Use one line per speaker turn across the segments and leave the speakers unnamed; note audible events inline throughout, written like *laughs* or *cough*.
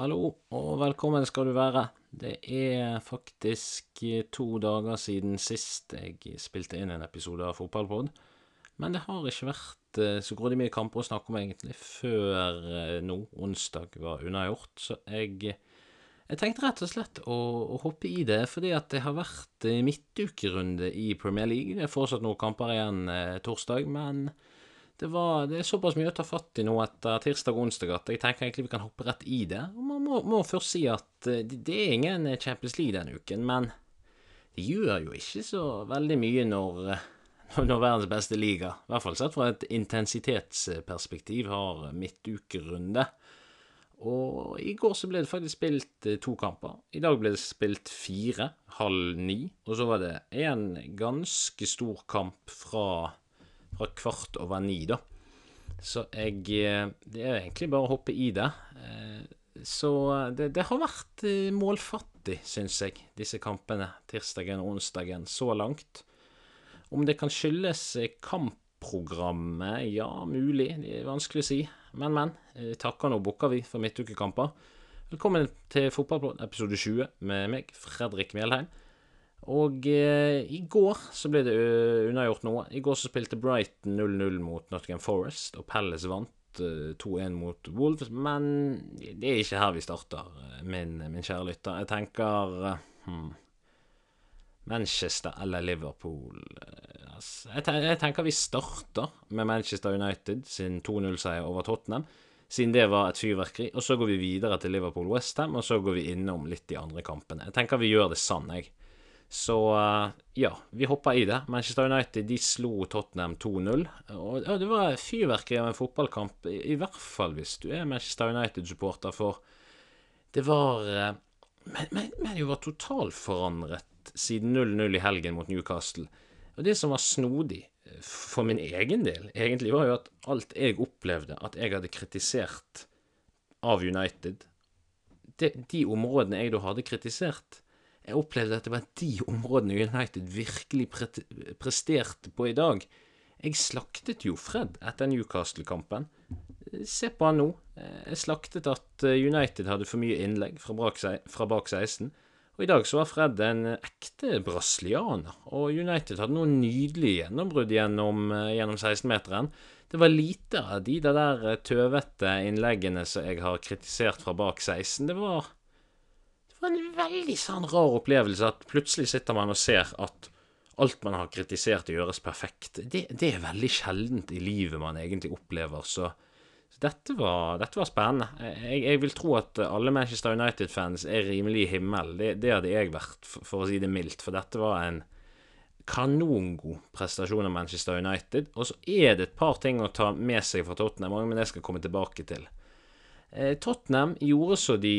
Hallo, og velkommen skal du være. Det er faktisk to dager siden sist jeg spilte inn en episode av Fotballpod. Men det har ikke vært eh, så grådig mye kamper å snakke om, egentlig, før eh, nå, onsdag, var unnagjort. Så jeg, jeg tenkte rett og slett å, å hoppe i det, fordi at det har vært eh, midtukerunde i Premier League. Det er fortsatt noen kamper igjen eh, torsdag, men det, var, det er såpass mye å ta fatt i nå etter tirsdag og onsdag at jeg tenker egentlig vi kan hoppe rett i det. Og man må, må først si at eh, det, det er ingen Champions League denne uken, men det gjør jo ikke så veldig mye når, eh, når verdens beste liga, i hvert fall sett fra et intensitetsperspektiv, har midtukerunde. Og i går så ble det faktisk spilt eh, to kamper. I dag ble det spilt fire, halv ni. Og så var det en ganske stor kamp fra fra kvart over ni, da. Så jeg Det er egentlig bare å hoppe i det. Så det, det har vært målfattig, syns jeg, disse kampene tirsdagen og onsdagen så langt. Om det kan skyldes kampprogrammet? Ja, mulig. Det er vanskelig å si. Men, men. Takker nå bukker vi for midtukekamper. Velkommen til fotballepisode 20 med meg, Fredrik Mjelheim. Og eh, i går så ble det unnagjort noe. I går så spilte Brighton 0-0 mot Nottingham Forest, og Palace vant eh, 2-1 mot Wolves. Men det er ikke her vi starter, min, min kjære lytter. Jeg tenker hmm, Manchester eller Liverpool jeg, ten jeg, tenker vi starter med Manchester United sin 2-0-seier over Tottenham. Siden det var et fyrverkeri. Og så går vi videre til Liverpool-Westham, og så går vi innom litt de andre kampene. Jeg tenker vi gjør det sann, jeg. Så ja, vi hoppa i det. Manchester United de slo Tottenham 2-0. Og ja, det var fyrverkeri av en fotballkamp, i, i, hvert fall hvis du er Manchester United-supporter, for det var Men, men, men det var totalforandret siden 0-0 i helgen mot Newcastle. Og det som var snodig for min egen del, egentlig, var jo at alt jeg opplevde at jeg hadde kritisert av United, det, de områdene jeg da hadde kritisert jeg opplevde at det var de områdene United virkelig pre presterte på i dag. Jeg slaktet jo Fred etter Newcastle-kampen. Se på han nå. Jeg slaktet at United hadde for mye innlegg fra bak, fra bak 16. Og i dag så var Fred en ekte brasilianer. Og United hadde noen nydelige gjennombrudd gjennom, gjennom 16-meteren. Det var lite av de der tøvete innleggene som jeg har kritisert fra bak 16. Det var det var en veldig sånn rar opplevelse at plutselig sitter man og ser at alt man har kritisert, gjøres perfekt. Det, det er veldig sjeldent i livet man egentlig opplever, så, dette, var, dette, var, spennende. Jeg, jeg, vil tro at alle Manchester United-fans er rimelig i himmel. Det, det, hadde jeg vært, for, for, å si det mildt, for dette var en kanongod prestasjon av Manchester United. Og så er det et par ting å ta med seg fra Tottenham, men det skal komme tilbake til. Eh, Tottenham gjorde så de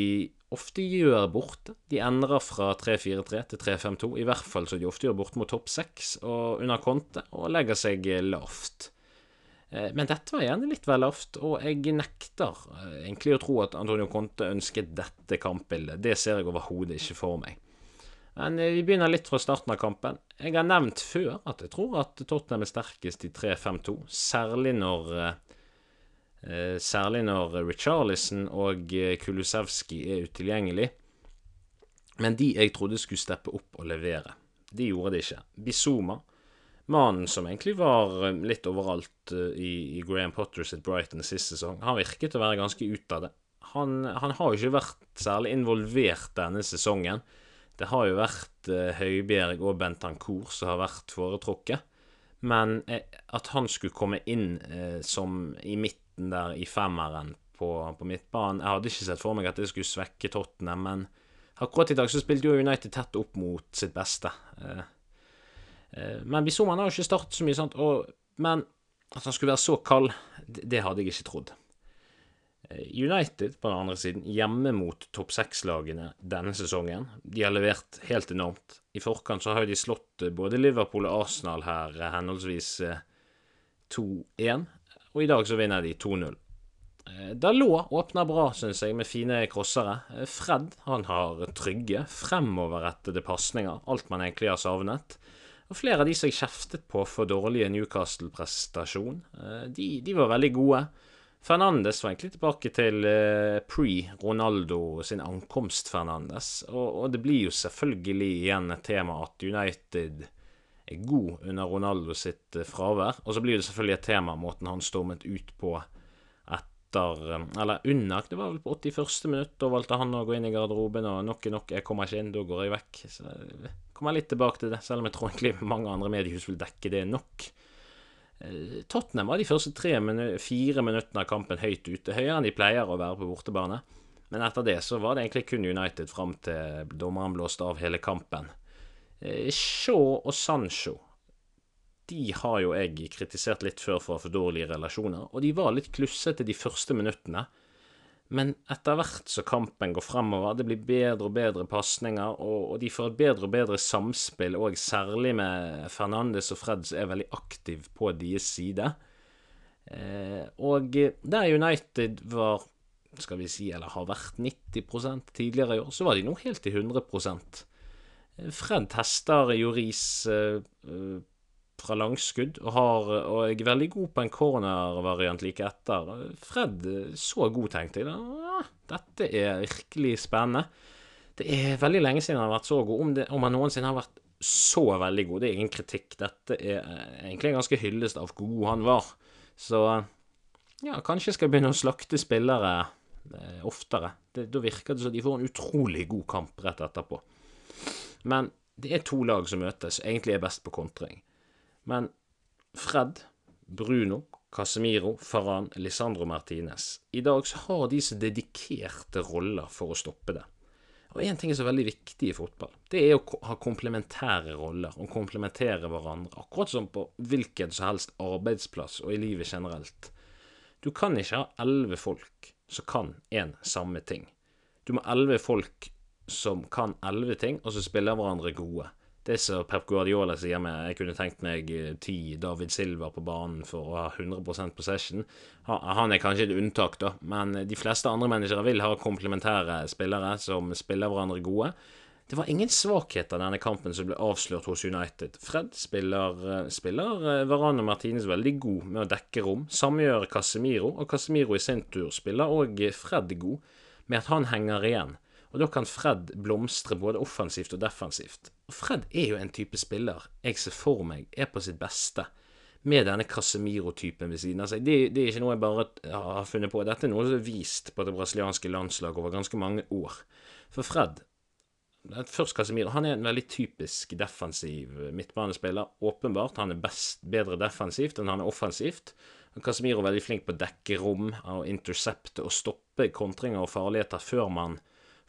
ofte gjør borte. De endrer fra 3-4-3 til 3-5-2, i hvert fall så de ofte gjør borte mot topp seks og under Conte, og legger seg lavt. Eh, men dette var gjerne litt vel lavt, og jeg nekter eh, egentlig å tro at Antonio Conte ønsket dette kampbildet. Det ser jeg overhodet ikke for meg. Men eh, vi begynner litt fra starten av kampen. Jeg har nevnt før at jeg tror at Tottenham er sterkest i 3-5-2, særlig når Eh, særlig når Richarlison og eh, Kulusevski er utilgjengelig. Men de jeg trodde skulle steppe opp og levere, de gjorde det ikke. Bizuma, mannen som egentlig var eh, litt overalt i, i Graham Potter sitt Brighton sist sesong, han virket å være ganske ute av det. Han, han har jo ikke vært særlig involvert denne sesongen. Det har jo vært Høibjerg og Bentancour som har vært foretrukket. Men eh, at han skulle komme inn eh, som i midt midten der i femmeren på, på, midtbanen. Jeg hadde ikke sett for meg at det skulle svekke Tottenham, men akkurat i dag så spilte jo United tett opp mot sitt beste. Men vi men man har jo ikke startet så mye, sant. Og, men at han skulle være så kald, det, det hadde jeg ikke trodd. Eh, United på den andre siden, hjemme mot topp seks-lagene denne sesongen. De har levert helt enormt. I forkant så har de slått både Liverpool og Arsenal her henholdsvis 2-1 og i dag så vinner de 2-0. Eh, Dalot åpner bra, syns jeg, med fine crossere. Eh, Fred han har trygge, fremoverrettede pasninger, alt man egentlig har savnet. Og flere av de som jeg kjeftet på for dårlige Newcastle-prestasjon, eh, de, de, var veldig gode. Fernandes var egentlig tilbake til pre-Ronaldo sin ankomst, Fernandes. Og, og, det blir jo selvfølgelig igjen et tema at United god under Ronaldo sitt eh, fravær. Og så blir det selvfølgelig et tema måten han stormet ut på etter eh, Eller under, det var vel på 81. minutt. Da valgte han å gå inn i garderoben, og nok er nok, jeg kommer ikke inn, da går jeg vekk. Så jeg kommer litt tilbake til det, selv om jeg tror egentlig mange andre mediehus vil dekke det nok. Eh, Tottenham var de første tre fire minuttene av kampen høyt ute, høyere enn de pleier å være på bortebane. Men etter det så var det egentlig kun United fram til dommeren blåste av hele kampen. Eh, Shaw og Sancho de har jo jeg kritisert litt før for for dårlige relasjoner, og de var litt klussete de første minuttene. Men etter hvert så kampen går fremover, det blir bedre og bedre pasninger, og, de får et bedre og bedre samspill, og særlig med Fernandes og Fred, som er veldig aktiv på deres side. Eh, og der United var, skal vi si, eller har vært 90 tidligere i år, så var de nå helt i 100 Fred tester Joris eh, fra langskudd, og, har, og jeg er veldig god på en corner-variant like etter. Fred så god, tenkte jeg. Ah, dette er virkelig spennende. Det er veldig lenge siden han har vært så god. Om, det, om han noensinne har vært så veldig god, det er ingen kritikk. Dette er egentlig en ganske hyllest av hvor god han var. Så ja, kanskje skal begynne å slakte spillere eh, oftere. Det, da virker det som de får en utrolig god kamp rett etterpå. Men det er to lag som møtes, egentlig er best på kontring. Men Fred, Bruno, Casemiro, Faran, Lisandro Martinez I dag så har de så dedikerte roller for å stoppe det. Og én ting er så veldig viktig i fotball. Det er å ha komplementære roller og komplementere hverandre. Akkurat som på hvilken som helst arbeidsplass og i livet generelt. Du kan ikke ha elleve folk som kan én samme ting. Du må ha elleve folk som kan elleve ting, og som spiller hverandre gode. Det som Pep Guardiola sier med Jeg kunne tenkt meg eh, ti David Silva på banen for å ha 100% possession. Han er kanskje et unntak, da, men de fleste andre managere vil ha komplementære spillere som spiller hverandre gode. Det var ingen svakhet av denne kampen som ble avslørt hos United. Fred spiller, eh, spiller eh, Varane Martinez veldig god med å dekke rom. Samme gjør Casemiro, og Casemiro i sin tur spiller òg Fred god med at han henger igjen. Og da kan Fred blomstre både offensivt og defensivt. Og Fred er jo en type spiller jeg ser for meg er på sitt beste med denne Casemiro-typen ved siden av seg. Det, det, er ikke noe jeg bare har funnet på. Dette er noe som er vist på det brasilianske landslaget over ganske mange år. For Fred Først Casemiro. Han er en veldig typisk defensiv midtbanespiller. Åpenbart. Han er best, bedre defensivt enn han er offensivt. Casemiro er veldig flink på å dekke rom og intercepte og stoppe kontringer og farligheter før man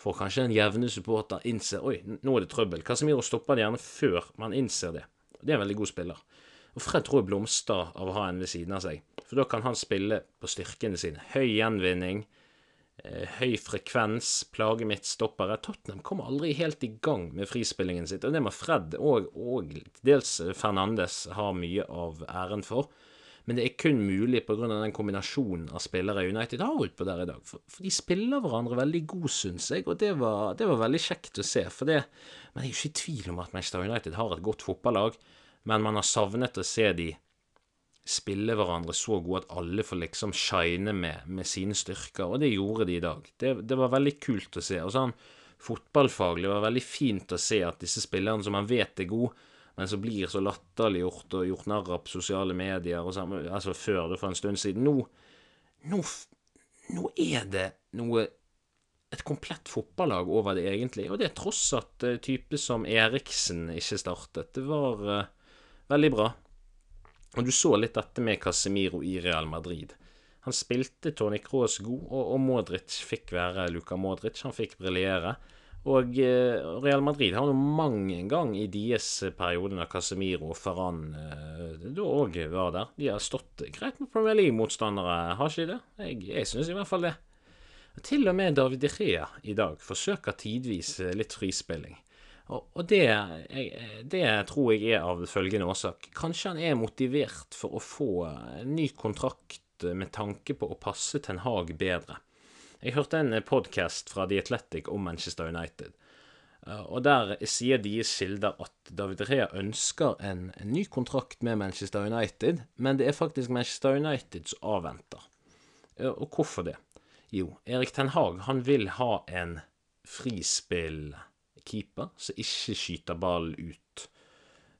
for kanskje den jevne supporter innser Oi, nå er det trøbbel. Casemiro stopper det gjerne før man innser det. Det er en veldig god spiller. Og Fred tror jeg blomstrer av å ha en ved siden av seg. For da kan han spille på styrkene sine. Høy gjenvinning, eh, høy frekvens, plage midtstoppere. Tottenham kommer aldri helt i gang med frispillingen sitt, og det må Fred og, og dels Fernandes ha mye av æren for. Men det er kun mulig pga. den kombinasjonen av spillere United har utpå på der i dag. For, for de spiller hverandre veldig god, syns jeg, og det var, det var, veldig kjekt å se. Det, men jeg er jo ikke i tvil om at Manchester United har et godt fotballag, men man har savnet å se de spille hverandre så gode at alle får liksom shine med, med sine styrker, og det gjorde de i dag. Det, det var veldig kult å se. Og sånn fotballfaglig var det veldig fint å se at disse spillerne som man vet er gode, men som blir så latterliggjort og gjort narr av på sosiale medier, og sammen, altså før det for en stund siden. Nå, nå, nå er det noe et komplett fotballag over det, egentlig. Og det er tross at uh, type som Eriksen ikke startet. Det var uh, veldig bra. Og du så litt dette med Casemiro i Real Madrid. Han spilte Tony Cross god, og, og Modric fikk være Luka Modric. Han fikk briljere. Og eh, Real Madrid har nå mange ganger gang i deres periode når Casemiro og Ferran eh, da òg var der. De har stått greit med Premier League-motstandere, har ikke de det? Jeg, jeg syns i hvert fall det. Til og med David De Gea i dag forsøker tidvis eh, litt frispilling. Og, og det, det, tror jeg er av følgende årsak. Kanskje han er motivert for å få en ny kontrakt med tanke på å passe Ten Hag bedre. Jeg hørte en podkast fra The Athletic om Manchester United. Eh, og Der sier deres kilder at David Rea ønsker en, en, ny kontrakt med Manchester United, men det er faktisk Manchester United som avventer. Og hvorfor det? Jo, Erik Ten Hag han vil ha en frispillkeeper som ikke skyter ballen ut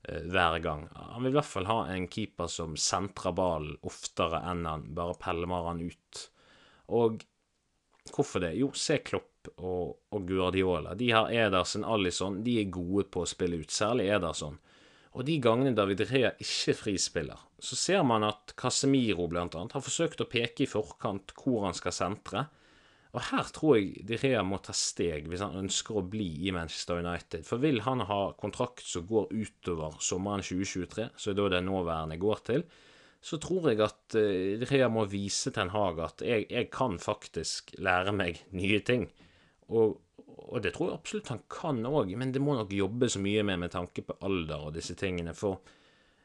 eh, hver gang. Han vil i hvert fall ha en keeper som sentrer ballen oftere enn han bare pelmer han ut. Og hvorfor det? Jo, se Klopp og, og Guardiola. De har Ederson, Alison. De er gode på å spille ut, særlig Ederson. Og de gangene David Rea ikke frispiller, så ser man at Casemiro annet har forsøkt å peke i forkant hvor han skal sentre. Og her tror jeg De Rea må ta steg hvis han ønsker å bli i Manchester United. For vil han ha kontrakt som går utover sommeren 2023, så er det det nåværende går til, så tror jeg at De Rea må vise Ten Hag at jeg, jeg, kan faktisk lære meg nye ting. Og, og det tror jeg absolutt han kan òg, men det må nok jobbe så mye med med tanke på alder og disse tingene. For,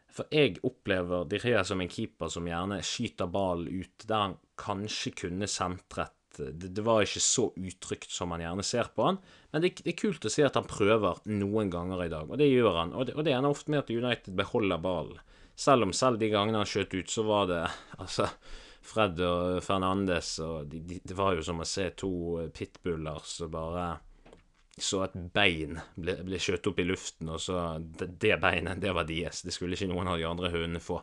for jeg opplever De Rea som en keeper som gjerne skyter ballen ut der han kanskje kunne sentret det, det, var ikke så utrygt som man gjerne ser på han. Men det, det, er kult å se at han prøver noen ganger i dag, og det gjør han. Og det, og det ender ofte med at United beholder ballen. Selv om selv de gangene han skjøt ut, så var det *laughs* altså Fred og Fernandes og de, de, Det var jo som å se to pitbuller som bare så et bein ble, ble skjøt opp i luften, og så det, det beinet, det var deres. Det skulle ikke noen av de andre hundene få.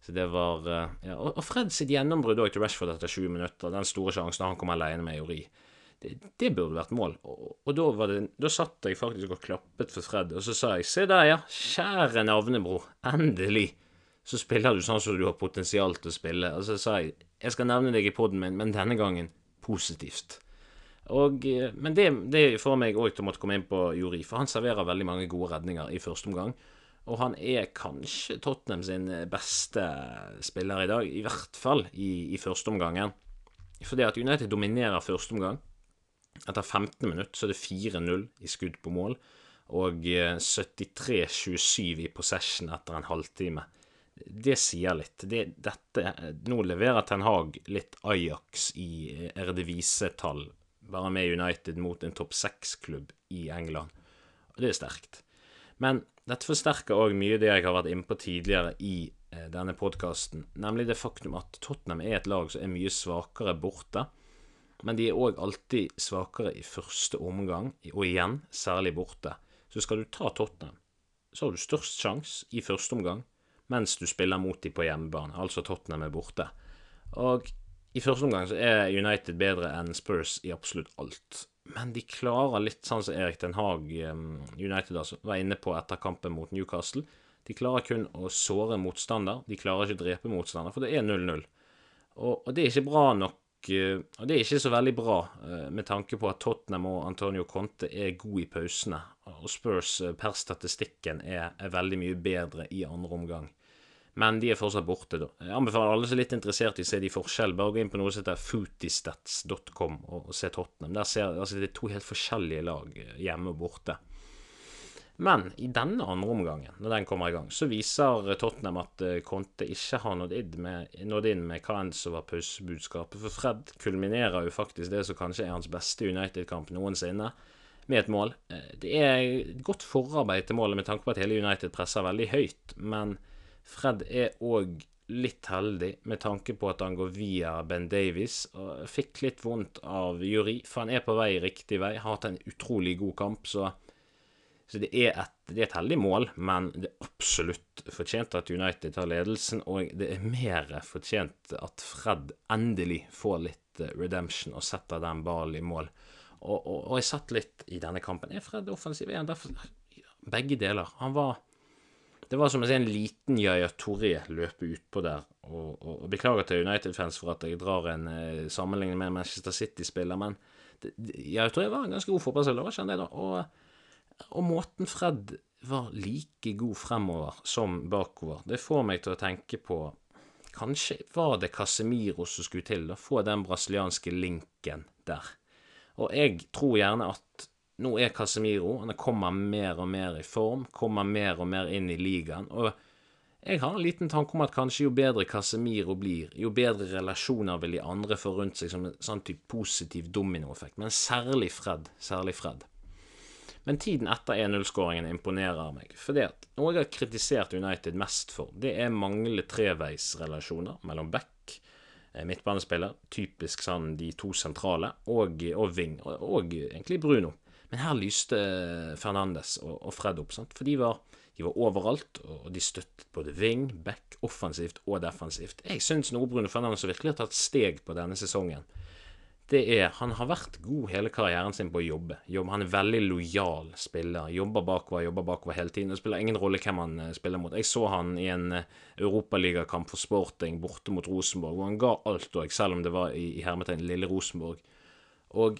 Så det var eh, ja, Og Fred sitt gjennombrudd til Rashford etter 20 minutter, den store sjansen han kom alene med Jori, det, det, burde vært mål. Og, og da, var det, da satt jeg faktisk og klappet for Fred, og så sa jeg se der, ja, kjære navnebror, endelig så spiller du sånn som du har potensial til å spille. Og så sa jeg jeg skal nevne deg i poden min, men denne gangen positivt. Og, eh, men det, det får meg òg til å måtte komme inn på Juri, for han serverer veldig mange gode redninger i første omgang. Og han er kanskje Tottenham sin beste spiller i dag, i hvert fall i, i førsteomgangen. Fordi at United dominerer førsteomgang. Etter 15 minutter så er det 4-0 i skudd på mål, og 73-27 eh, i possession etter en halvtime. Det sier litt. Det, dette, nå leverer Ten Hag litt Ajax i Erdevise-tall, bare med United mot en topp seks-klubb i England. Det er sterkt. Men dette forsterker òg mye det jeg har vært inne på tidligere i eh, denne podkasten, nemlig det faktum at Tottenham er et lag som er mye svakere borte. Men de er òg alltid svakere i første omgang, og igjen særlig borte. Så skal du ta Tottenham, så har du størst sjanse i første omgang mens du spiller mot dem på hjemmebane, altså Tottenham er borte. Og i første omgang så er United bedre enn Spurs i absolutt alt men de klarer litt sånn som Erik Den Haag, United altså, var inne på etter kampen mot Newcastle. De klarer kun å såre motstander, de klarer ikke å drepe motstander, for det er 0-0. Og, og, det er ikke bra nok Og det er ikke så veldig bra eh, med tanke på at Tottenham og Antonio Conte er gode i pausene, og Spurs eh, per statistikken er, er veldig mye bedre i andre omgang. Men de er fortsatt borte, da. Jeg anbefaler alle som er litt interessert i å se de forskjellene. Bare gå inn på noe som heter footistats.com og, og se Tottenham. Der ser altså, det er to helt forskjellige lag eh, hjemme og borte. Men i denne andre omgangen, når den kommer i gang, så viser Tottenham at eh, Conte ikke har nådd inn med, nådd inn med hva enn som var pausebudskapet. For Fred kulminerer jo faktisk det som kanskje er hans beste United-kamp noensinne, med et mål. Eh, det er godt forarbeid til målet med tanke på at hele United presser veldig høyt, men Fred er òg litt heldig med tanke på at han går via Ben Davies. og Fikk litt vondt av Juri, for han er på vei riktig vei. Har hatt en utrolig god kamp, så, så det, er et, det, er et, heldig mål. Men det er absolutt fortjent at United tar ledelsen, og det er mer fortjent at Fred endelig får litt eh, redemption og setter den ballen i mål. Og, og, og jeg satt litt i denne kampen. Er Fred offensiv? Han derfor Begge deler. Han var det var som å se en liten Yaya Torre løpe utpå der. Og, og, og beklager til United-fans for at jeg drar en eh, sammenligning med Manchester City-spiller, men Yaya Torre var en ganske god fotballspiller, han det da. Og, og måten Fred var like god fremover som bakover, det får meg til å tenke på Kanskje var det Casemiro som skulle til, å få den brasilianske linken der. Og jeg tror gjerne at nå er Casemiro Han kommer mer og mer i form, kommer mer og mer inn i ligaen. Og jeg har en liten tanke om at kanskje jo bedre Casemiro blir, jo bedre relasjoner vil de andre få rundt seg som en sånn type positiv dominoeffekt. Men særlig Fred. Særlig Fred. Men tiden etter 1-0-skåringen imponerer meg. For det at noe jeg har kritisert United mest for, det er manglende treveisrelasjoner mellom back, eh, midtbanespiller. Typisk sånn de to sentrale, og, og Ving, og, og, egentlig Bruno. Men her lyste Fernandes og, og Fred opp, sant? for de var, de var overalt, og de støttet både Ving, back, offensivt og defensivt. Jeg syns nå Bruno Fernandes virkelig har tatt steg på denne sesongen det er Han har vært god hele karrieren sin på å jobbe. Han er veldig lojal spiller. Jobber bakover, jobber bakover hele tiden. Det spiller ingen rolle hvem han eh, spiller mot. Jeg så han i en uh, europaligakamp for Sporting borte mot Rosenborg, hvor han ga alt òg, selv om det var i, i hermetegn lille Rosenborg. Og,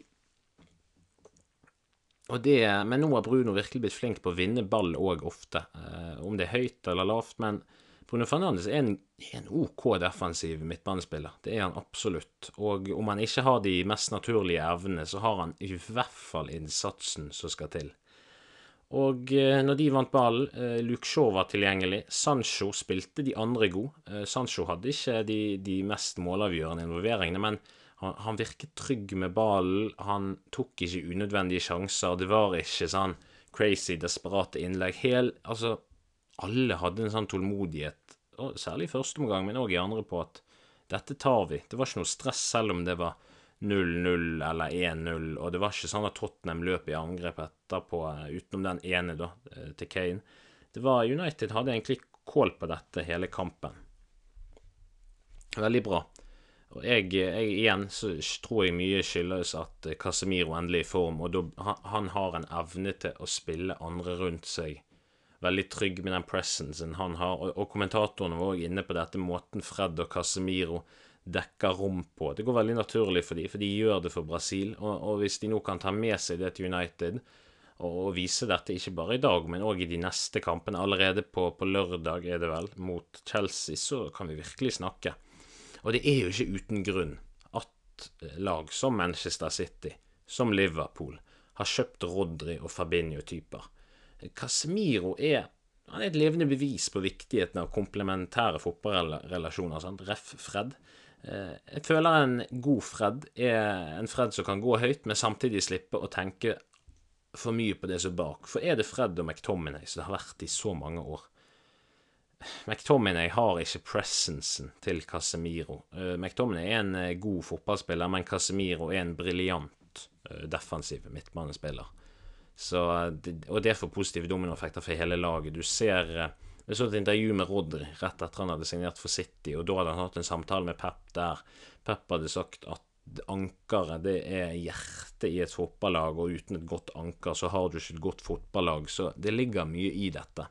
og det, Men nå har Bruno virkelig blitt flink på å vinne ball òg ofte. Eh, om det er høyt eller lavt. men Bruno Fernandes er en, en, OK defensiv midtbanespiller. Det er han absolutt. Og om han ikke har de mest naturlige evnene, så har han i hvert fall innsatsen som skal til. Og eh, når de vant ballen, eh, Luke Shaw var tilgjengelig. Sancho spilte de andre god. Eh, Sancho hadde ikke de, de mest målavgjørende involveringene, men han, han, virket trygg med ballen. Han tok ikke unødvendige sjanser. Det var ikke sånn crazy, desperate innlegg. Hel, altså, alle hadde en sånn tålmodighet, særlig i første omgang, men òg i andre, på at dette tar vi. Det var ikke noe stress selv om det var 0-0 eller 1-0, og det var ikke sånn at Tottenham løp i angrep etterpå, eh, utenom den ene da, eh, til Kane. Det var United hadde egentlig kål på dette hele kampen. Veldig bra. Og jeg, jeg, igjen så tror jeg mye skyldes at Casemiro endelig er i form, og han har en evne til å spille andre rundt seg veldig trygg med den presencen han har. Og, og kommentatorene var også inne på dette måten Fred og Casemiro dekker rom på. Det går veldig naturlig for dem, for de gjør det for Brasil. Og, og, hvis de nå kan ta med seg det til United og, og vise dette ikke bare i dag, men òg i de neste kampene, allerede på, på, lørdag er det vel, mot Chelsea, så kan vi virkelig snakke. Og det er jo ikke uten grunn at lag som Manchester City, som Liverpool, har kjøpt Rodri og Fabinho-typer Casemiro er han er et levende bevis på viktigheten av komplementære fotballrelasjoner. Sant? Ref. Fred. Eh, jeg føler en god Fred er en Fred som kan gå høyt, men samtidig slippe å tenke for mye på det som er bak. For er det Fred og McTominay som det har vært i så mange år? McTominay har ikke presensen til Casemiro. Eh, McTominay er en eh, god fotballspiller, men Casemiro er en briljant defensiv midtbanespiller. Så, og det får positive dominoeffekter for hele laget. Du ser eh, Jeg så et intervju med Rodri rett etter han hadde signert for City, og da hadde han hatt en samtale med Pep der Pep hadde sagt at ankeret det er hjertet i et fotballag, og uten et godt anker så har du ikke et godt fotballag. Så det ligger mye i dette.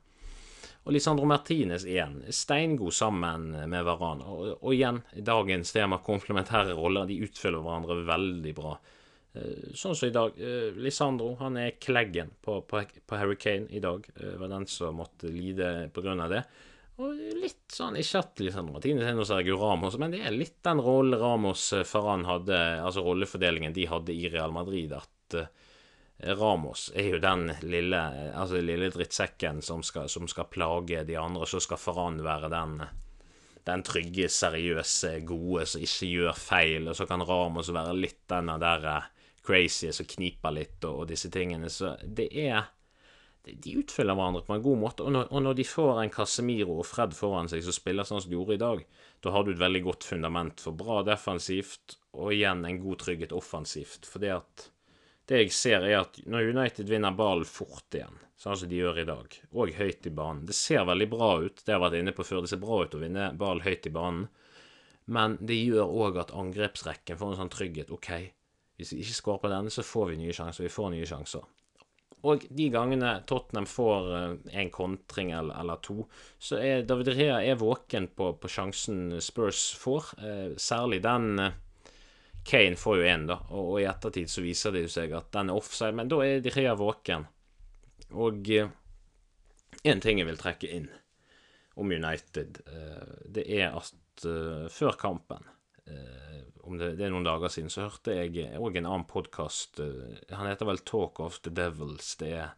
Og Lisandro Martinez igjen, steingod sammen med Varan. Og, og igjen, dagens tema, komplementære roller, de utfyller hverandre veldig bra. Eh, sånn som i dag. Eh, Lisandro han er kleggen på, på, på Harry Kane i dag. Eh, var den som måtte lide pga. det. Og litt sånn, Ikke at Lisandro Martinez er noe Sergio Ramos, men det er litt den rollen Ramos Ferran hadde, altså rollefordelingen de hadde i Real Madrid. At Ramos er jo den lille, altså lille drittsekken som skal, som skal plage de andre, så skal Ferran være den den trygge, seriøse, gode som ikke gjør feil, og så kan Ramos være litt den der crazy som kniper litt, og, og, disse tingene. Så det er De utfyller hverandre på en god måte. Og når, og når, de får en Casemiro og Fred foran seg som spiller sånn som de gjorde i dag, da har du et veldig godt fundament for bra defensivt, og igjen en god trygghet offensivt. For det at det jeg ser, er at når United vinner ballen fort igjen, sånn som de gjør i dag, og høyt i banen Det ser veldig bra ut, det har jeg vært inne på før. Det ser bra ut å vinne ball høyt i banen, men det gjør òg at angrepsrekken får en sånn trygghet. OK, hvis vi ikke skårer på denne, så får vi nye sjanser. Vi får nye sjanser. Og de gangene Tottenham får eh, en kontring eller, eller to, så er David Rea er våken på, på sjansen Spurs får. Eh, særlig den eh, Kane får jo én, da, og, og, i ettertid så viser det seg at den er offside, men da er De Rea våken. Og én ting jeg vil trekke inn om United, det er at før kampen om det, det, er noen dager siden, så hørte jeg òg en annen podkast. Uh, han heter vel Talk of the Devils. Det er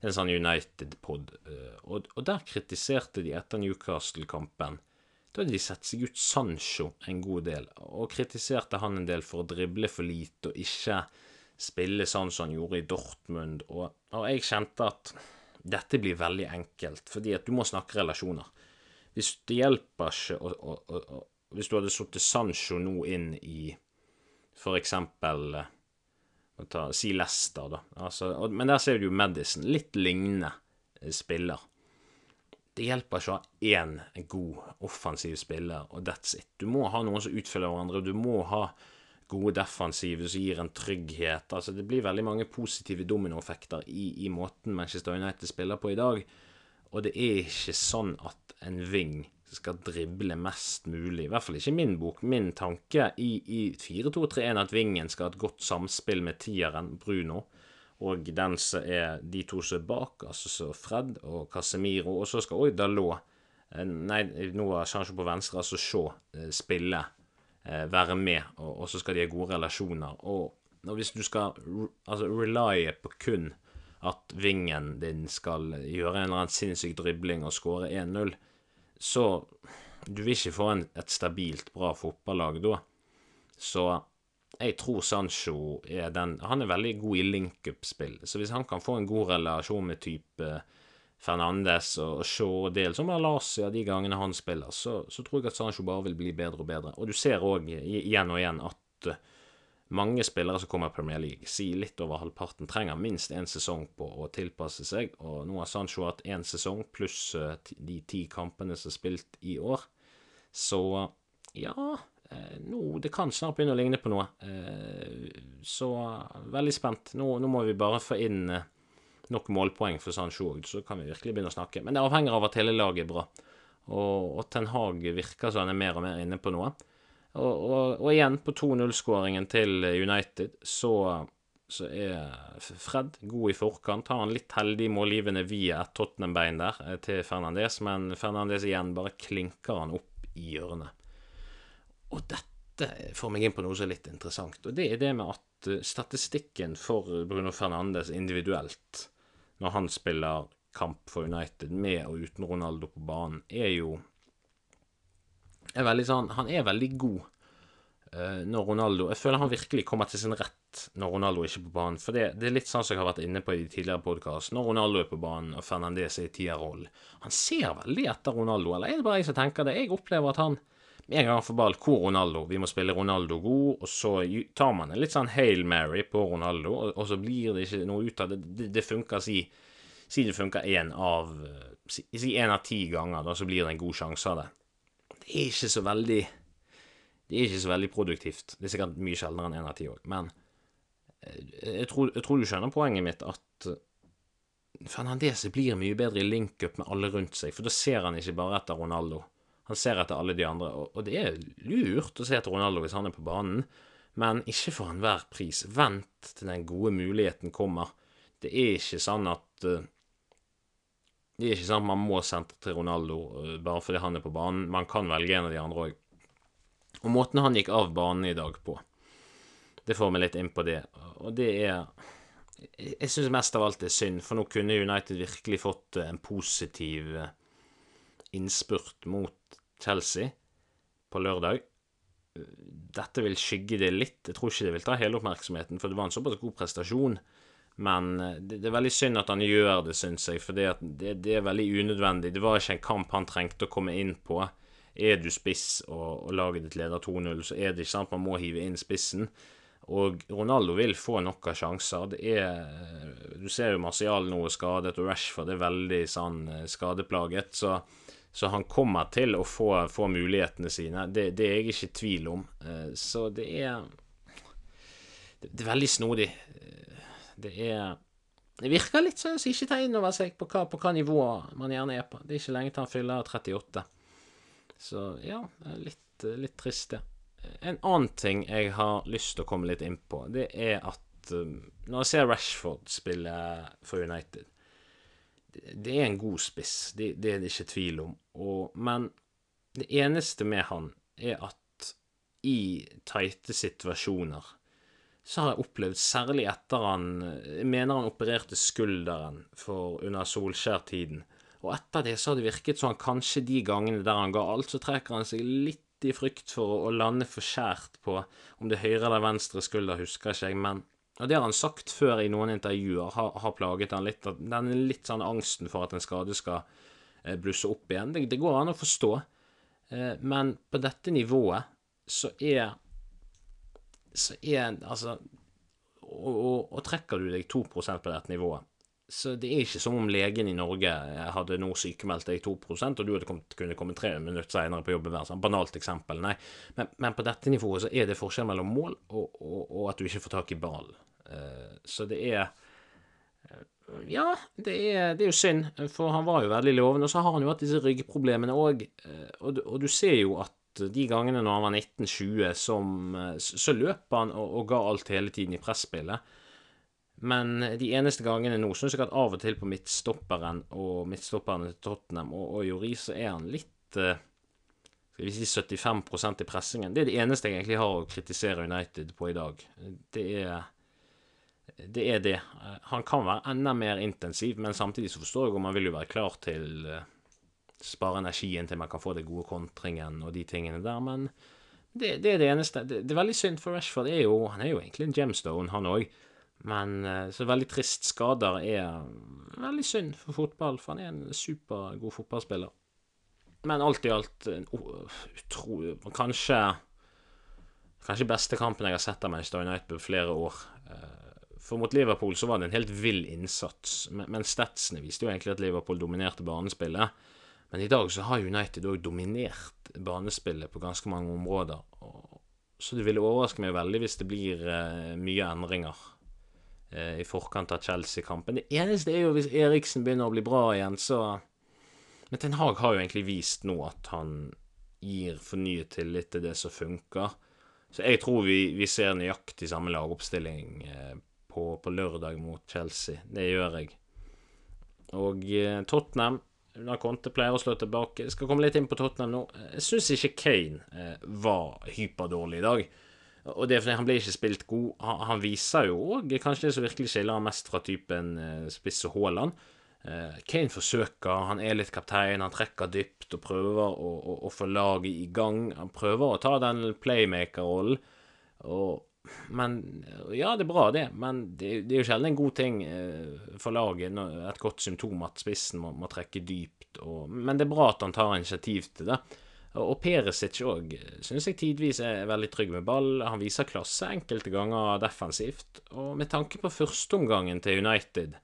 en sånn United-pod. Uh, og, og, der kritiserte de etter Newcastle-kampen. Da hadde de sett seg ut Sancho en god del, og kritiserte han en del for å drible for lite og ikke spille sånn som han gjorde i Dortmund. Og, og jeg kjente at dette blir veldig enkelt, fordi at du må snakke relasjoner. Hvis det hjelper ikke å, å, å Hvis du hadde satt Sancho nå inn i for eksempel eh, ta, Si Leicester, da. Altså, og, men der ser du jo Madison. Litt lignende eh, spiller. Det hjelper ikke å ha én god offensiv spiller, og that's it. Du må ha noen som utfyller hverandre. og Du må ha gode defensive som gir en trygghet. Altså, det blir veldig mange positive dominoeffekter i, i måten Manchester United spiller på i dag. Og det er ikke sånn at en wing skal drible mest mulig. I hvert fall ikke min bok. Min tanke i, i 4-2-3-1 at vingen skal ha et godt samspill med tieren Bruno. Og den som er de to som er bak, altså så Fred og Casemiro. Og så skal òg Dalot eh, Nei, nå har Sancho på venstre, altså Shaw, eh, spille, eh, være med. Og, og så skal de ha gode relasjoner. Og, og hvis du skal altså relye på kun at vingen din skal gjøre en eller annen sinnssyk dribling og skåre 1-0, så du vil ikke få en, et stabilt, bra fotballag da. Så jeg tror Sancho er den Han er veldig god i link-up-spill. Så hvis han kan få en god relasjon med type Fernandes og Shaw og del som Alasia de gangene han spiller, så, så, tror jeg at Sancho bare vil bli bedre og bedre. Og du ser òg igjen og igjen at mange spillere som kommer i Premier League, sier litt over halvparten, trenger minst én sesong på å tilpasse seg, og nå har Sancho hatt én sesong pluss eh, de ti kampene som er spilt i år. Så ja eh, nå, Det kan snart begynne å ligne på noe. Eh, så veldig spent. Nå, nå må vi bare få inn nok målpoeng for Sancho så kan vi virkelig begynne å snakke. Men det avhenger av at hele laget er bra. Og, og Ten Hag virker som han er mer og mer inne på noe. Og, og, og igjen, på 2-0-skåringen til United, så, så, er Fred god i forkant. Har han litt heldig målgivende via et Tottenham-bein der eh, til Fernandes, men Fernandes igjen bare klinker han opp i hjørnet. Og dette får meg inn på noe som er litt interessant, og det er det med at eh, statistikken for Bruno Fernandes individuelt, når han spiller kamp for United med og uten Ronaldo på banen, er jo er veldig sånn Han er veldig god uh, når Ronaldo Jeg føler han virkelig kommer til sin rett når Ronaldo er ikke på banen. For det, det er litt sånn som jeg har vært inne på i de tidligere podkast. Når Ronaldo er på banen og Fernandez er i tierrollen Han ser veldig etter Ronaldo, eller er det bare jeg som tenker det? Jeg opplever at han en gang han ball, hvor Ronaldo? Vi må spille Ronaldo god, og så tar man en litt sånn Hail Mary på Ronaldo, og, og så blir det ikke noe ut av det. Det, det funker, si, si det funker én av Si én av ti ganger, da så blir det en god sjanse av det det er ikke så veldig Det er ikke så veldig produktivt. Det er sikkert mye sjeldnere enn én av ti òg, men eh, jeg tror, jeg tror, du skjønner poenget mitt, at Fernandez blir mye bedre i link-up med alle rundt seg, for da ser han ikke bare etter Ronaldo. Han ser etter alle de andre, og det er lurt å se etter Ronaldo hvis han er på banen, men ikke for enhver pris. Vent til den gode muligheten kommer. Det er ikke sånn at uh, det er ikke at man må sentre til Ronaldo uh, bare fordi han er på banen. Man kan velge en av de andre òg. Og måten han gikk av banen i dag på, det får meg litt inn på det. Og det er Jeg syns mest av alt det er synd, for nå kunne United virkelig fått uh, en positiv uh, innspurt mot Chelsea på lørdag. Dette vil skygge det litt. Jeg tror ikke det vil ta hele oppmerksomheten, for det var en såpass god prestasjon. Men eh, det, det, er veldig synd at han gjør det, syns jeg, for det, det, er veldig unødvendig. Det var ikke en kamp han trengte å komme inn på. Er du spiss og, og laget ditt leder 2-0, så er det ikke sant man må hive inn spissen. Og Ronaldo vil få nok av sjanser. Det er Du ser jo Martial nå er skadet, og Rashford er veldig sånn eh, skadeplaget. Så, så han kommer til å få, få mulighetene sine. Det, det, er jeg ikke i tvil om. Eh, så det er Det er veldig snodig. Det er Det virker litt sånn som ikke tar inn over seg på hva, på hva nivå man gjerne er på. Det er ikke lenge til han fyller 38. Så ja, litt, litt trist, det. En annen ting jeg har lyst til å komme litt inn på, det er at um, når jeg ser Rashford spille for United det er en god spiss, det, det, er det ikke tvil om. Og, men det eneste med han er at i tighte situasjoner så har jeg opplevd, særlig etter han Jeg mener han opererte skulderen for under Solskjær-tiden. Og etter det så har det virket han kanskje de gangene der han ga alt, så trekker han seg litt i frykt for å lande for skjært på om det høyre eller venstre skulder, husker ikke jeg, men og det har han sagt før i noen intervjuer, har, har plaget han litt. At den litt sånn angsten for at en skade skal eh, blusse opp igjen. Det, det går an å forstå. Eh, men på dette nivået så er Så er altså Og, og, og trekker du deg 2% på dette nivået, så det er ikke som om legen i Norge hadde nå sykemeldt deg 2% og du hadde kommet, kunne komme tre minutter senere på jobben. Sånn banalt eksempel. Nei. Men, men, på dette nivået så er det forskjell mellom mål og, og, og at du ikke får tak i ballen. Uh, så det er ja, det er, det er, jo synd, for han var jo veldig lovende. Og så har han jo hatt disse ryggproblemene òg, eh, og, og, du ser jo at de gangene når han var 1920, som, eh, så løp han og, og, ga alt hele tiden i presspillet. Men de eneste gangene nå syns jeg at av og til på midtstopperen og midtstopperne til Tottenham og, og Jori, så er han litt eh, Skal vi si 75% i pressingen. Det er det eneste jeg egentlig har å kritisere United på i dag. Det er det er det. Han kan være enda mer intensiv, men samtidig så forstår jeg om han vil jo være klar til spare energien til man kan få det gode kontringen og de tingene der, men det, det er det eneste. Det, det, er veldig synd, for Rashford er jo, han er jo egentlig en gemstone, han òg. Men uh, så veldig trist. Skader er veldig synd for fotball, for han er en supergod fotballspiller. Men alt i alt utrolig Kanskje Kanskje beste kampen jeg har sett av Manchester United på flere år. Uh, for mot Liverpool så var det en helt vill innsats, men statsene viste jo egentlig at Liverpool dominerte banespillet. Men i dag så har United òg dominert banespillet på ganske mange områder. Så det ville overraske meg veldig hvis det blir eh, mye endringer eh, i forkant av Chelsea-kampen. Det eneste er jo hvis Eriksen begynner å bli bra igjen, så Men Ten Hag har jo egentlig vist nå at han gir fornyet tillit til det som funker. Så jeg tror vi, vi ser nøyaktig samme lagoppstilling eh, på, på, lørdag mot Chelsea. Det gjør jeg. Og Tottenham når Conte pleier å slå tilbake Jeg skal komme litt inn på Tottenham nå. Jeg syns ikke Kane eh, var hyperdårlig i dag. Og det er fordi han ble ikke spilt god. Han, han viser jo òg kanskje det som virkelig skiller han mest fra typen eh, spiss og Haaland. Eh, Kane forsøker, han er litt kaptein, han trekker dypt og prøver å, å, å få laget i gang. Han prøver å ta den playmaker-rollen. Og men Ja, det er bra, det, men det, det er jo sjelden en god ting eh, for laget. Et godt symptom at spissen må, må trekke dypt. Og, men det er bra at han tar initiativ til det. Og Perisic òg syns jeg tidvis er veldig trygg med ball. Han viser klasse enkelte ganger defensivt. Og med tanke på førsteomgangen til United,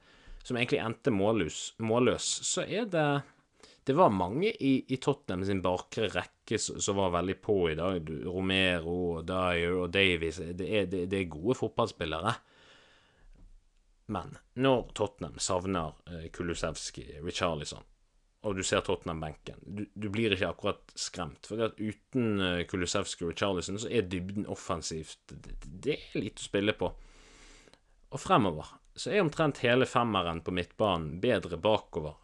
som egentlig endte målløs, målløs så er det det var mange i, i Tottenham sin bakre rekke som, var veldig på i dag. Romero, Dyer og Davies det er, det, det er, gode fotballspillere. Men når Tottenham savner eh, Kulusevski, Richarlison, og du ser Tottenham-benken, du, du, blir ikke akkurat skremt. For uten uh, Kulusevski og Richarlison så er dybden offensivt det, det er lite å spille på. Og fremover så er omtrent hele femmeren på midtbanen bedre bakover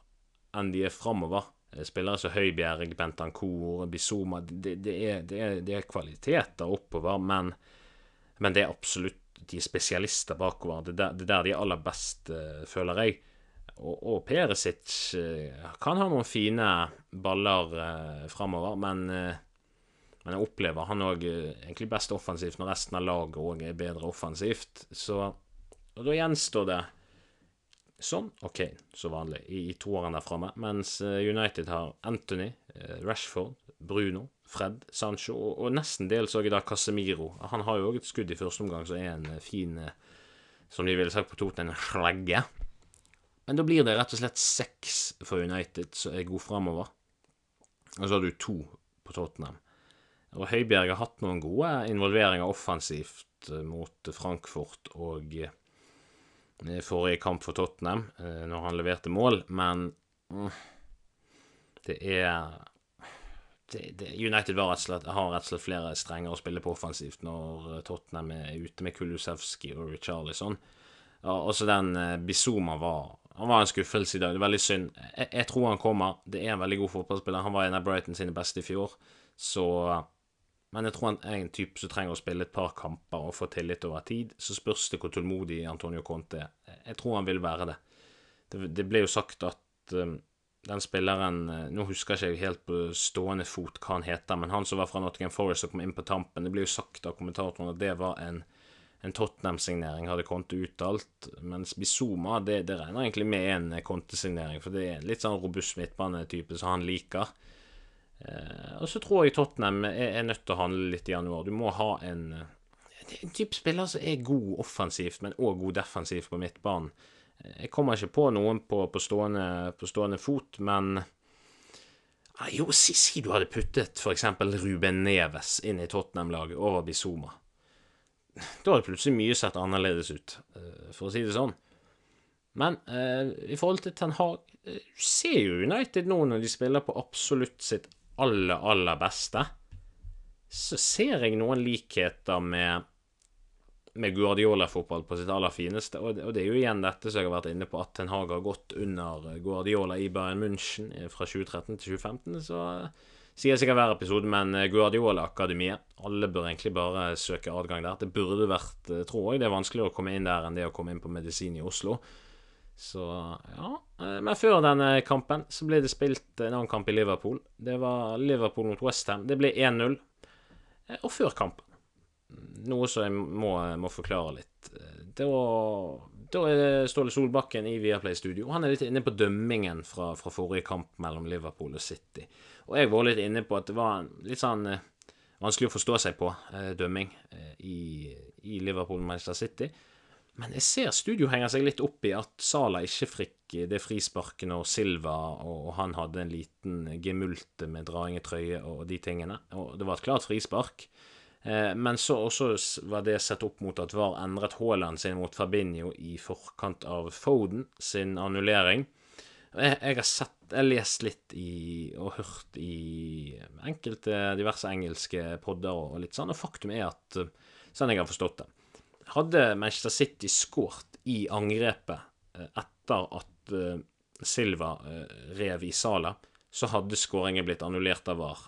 enn de er framover. Eh, spillere som Høibjerg, Bentancour, Bizoma det, det, er, det, er, det, er, kvaliteter oppover, men, men, det er absolutt de er spesialister bakover. Det er der, der de er aller best, uh, føler jeg. Og, og Perisic uh, kan ha noen fine baller uh, framover, men, uh, men jeg opplever han òg egentlig best offensivt når resten av laget òg er bedre offensivt. Så og da gjenstår det Sånn, og Kane, som vanlig, i, i toeren der framme. Mens eh, United har Anthony, eh, Rashford, Bruno, Fred, Sancho og, og nesten dels òg dag Casemiro. Han har jo òg et skudd i første omgang som er en eh, fin Som de ville sagt på Toten, en slegge. Men da blir det rett og slett seks for United som er god framover. Og så har du to på Tottenham. Og Høibjerg har hatt noen gode involveringer offensivt mot Frankfurt og forrige kamp for Tottenham, eh, når han leverte mål, men mm, det er det, det, United rett slett, har rett og slett flere strenger å spille på offensivt når eh, Tottenham er ute med Kulusevski og Richarlison. Og også den Bizuma var Han var en skuffelse i dag. Det er veldig synd. Jeg, jeg, tror han kommer. Det er en veldig god fotballspiller. Han var en av Brighton sine beste i fjor. Så men jeg tror han er en type som trenger å spille et par kamper og få tillit over tid. Så spørs det hvor tålmodig Antonio Conte er. Jeg tror han vil være det. Det, det ble jo sagt at um, den spilleren uh, Nå husker jeg ikke helt på stående fot hva han heter, men han som var fra Nottingham Forest og kom inn på tampen, det ble jo sagt av kommentatoren at det var en, en Tottenham-signering, hadde Conte uttalt. Mens Bizuma, det, det regner egentlig med en Conte-signering, for det er en litt sånn robust midtbanetype som han liker. Eh, og så tror jeg Tottenham er, er, nødt til å handle litt i januar. Du må ha en, en type spiller som er god offensivt, men òg god defensivt på midtbanen. Jeg kommer ikke på noen på, på, stående, på stående, fot, men jo, si, si, du hadde puttet f.eks. Ruben Neves inn i Tottenham-laget over Bizuma. Da hadde plutselig mye sett annerledes ut, eh, for å si det sånn. Men eh, i forhold til Ten Hag du ser jo United nå, når de spiller på absolutt sitt aller, aller beste, så ser jeg noen likheter med med Guardiola-fotball på sitt aller fineste. Og det, og det, er jo igjen dette som jeg har vært inne på, at Ten Hag har gått under Guardiola i Bayern München fra 2013 til 2015. Så sier jeg sikkert hver episode, men Guardiola-akademiet Alle bør egentlig bare søke adgang der. Det burde vært, tror jeg, det er vanskeligere å komme inn der enn det å komme inn på medisin i Oslo. Så ja. Men før denne kampen så ble det spilt en annen kamp i Liverpool. Det var Liverpool mot Westham. Det ble 1-0. Og før kampen noe som jeg må, må forklare litt. Da, da er det Ståle Solbakken i Viaplay Studio. Han er litt inne på dømmingen fra, fra, forrige kamp mellom Liverpool og City. Og jeg var litt inne på at det var litt sånn eh, vanskelig å forstå seg på eh, dømming eh, i, i Liverpool-Manchester City. Men jeg ser studio henger seg litt opp i at Sala ikke fikk det frisparket når Silva og han hadde en liten gemulte med draing i trøye og de tingene. Og det var et klart frispark. Eh, men så også var det sett opp mot at VAR endret Haaland sin mot Fabinho i forkant av Foden sin annullering. Jeg, jeg har sett, jeg lest litt i, og hørt i enkelte diverse engelske podder og litt sånn, og faktum er at, sånn jeg har forstått det, hadde Manchester City skåret i angrepet eh, etter at eh, Silva rev i Sala, så hadde skåringen blitt annullert av VAR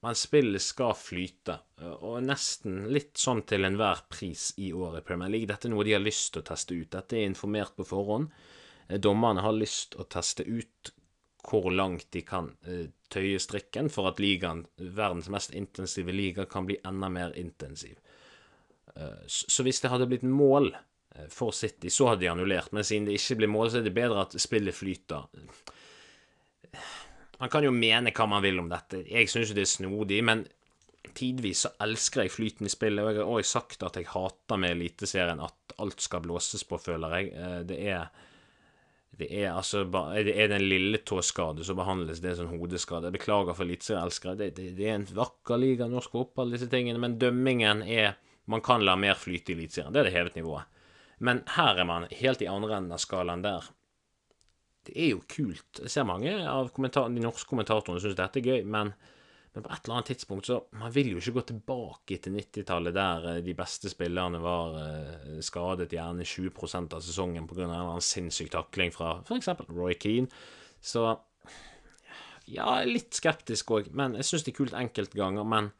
men spillet skal flyte, og nesten litt sånn til enhver pris i år i Premier League. Dette er noe de har lyst til å teste ut. Dette er informert på forhånd. Eh, dommerne har lyst til å teste ut hvor langt de kan eh, tøye strikken for at ligaen, verdens mest intensive liga, kan bli enda mer intensiv. Eh, så hvis det hadde blitt mål for City, så hadde de annullert. Men siden det ikke blir mål, så er det bedre at spillet flyter. Man kan jo mene hva man vil om dette. Jeg syns det er snodig, men tidvis så elsker jeg flyten i spillet. Og jeg har også sagt at jeg hater med Eliteserien at alt skal blåses på, føler jeg. Eh, det er det er altså det er den lille tåskade som behandles det som hodeskade. Jeg beklager for eliteserieelskere. Det, det, det, er en vakker liga, norsk fotball, disse tingene. Men dømmingen er Man kan la mer flyte i Eliteserien. Det er det hevet nivået. Men her er man helt i andre enden av skalaen der det er jo kult. Jeg ser mange av de norske kommentatorene syns dette er gøy, men, men, på et eller annet tidspunkt så Man vil jo ikke gå tilbake til 90-tallet der eh, de beste spillerne var uh, skadet gjerne 20% av sesongen pga. en eller annen sinnssyk takling fra f.eks. Roy Keane. Så ja, litt skeptisk òg, men jeg syns det er kult enkeltganger. Men,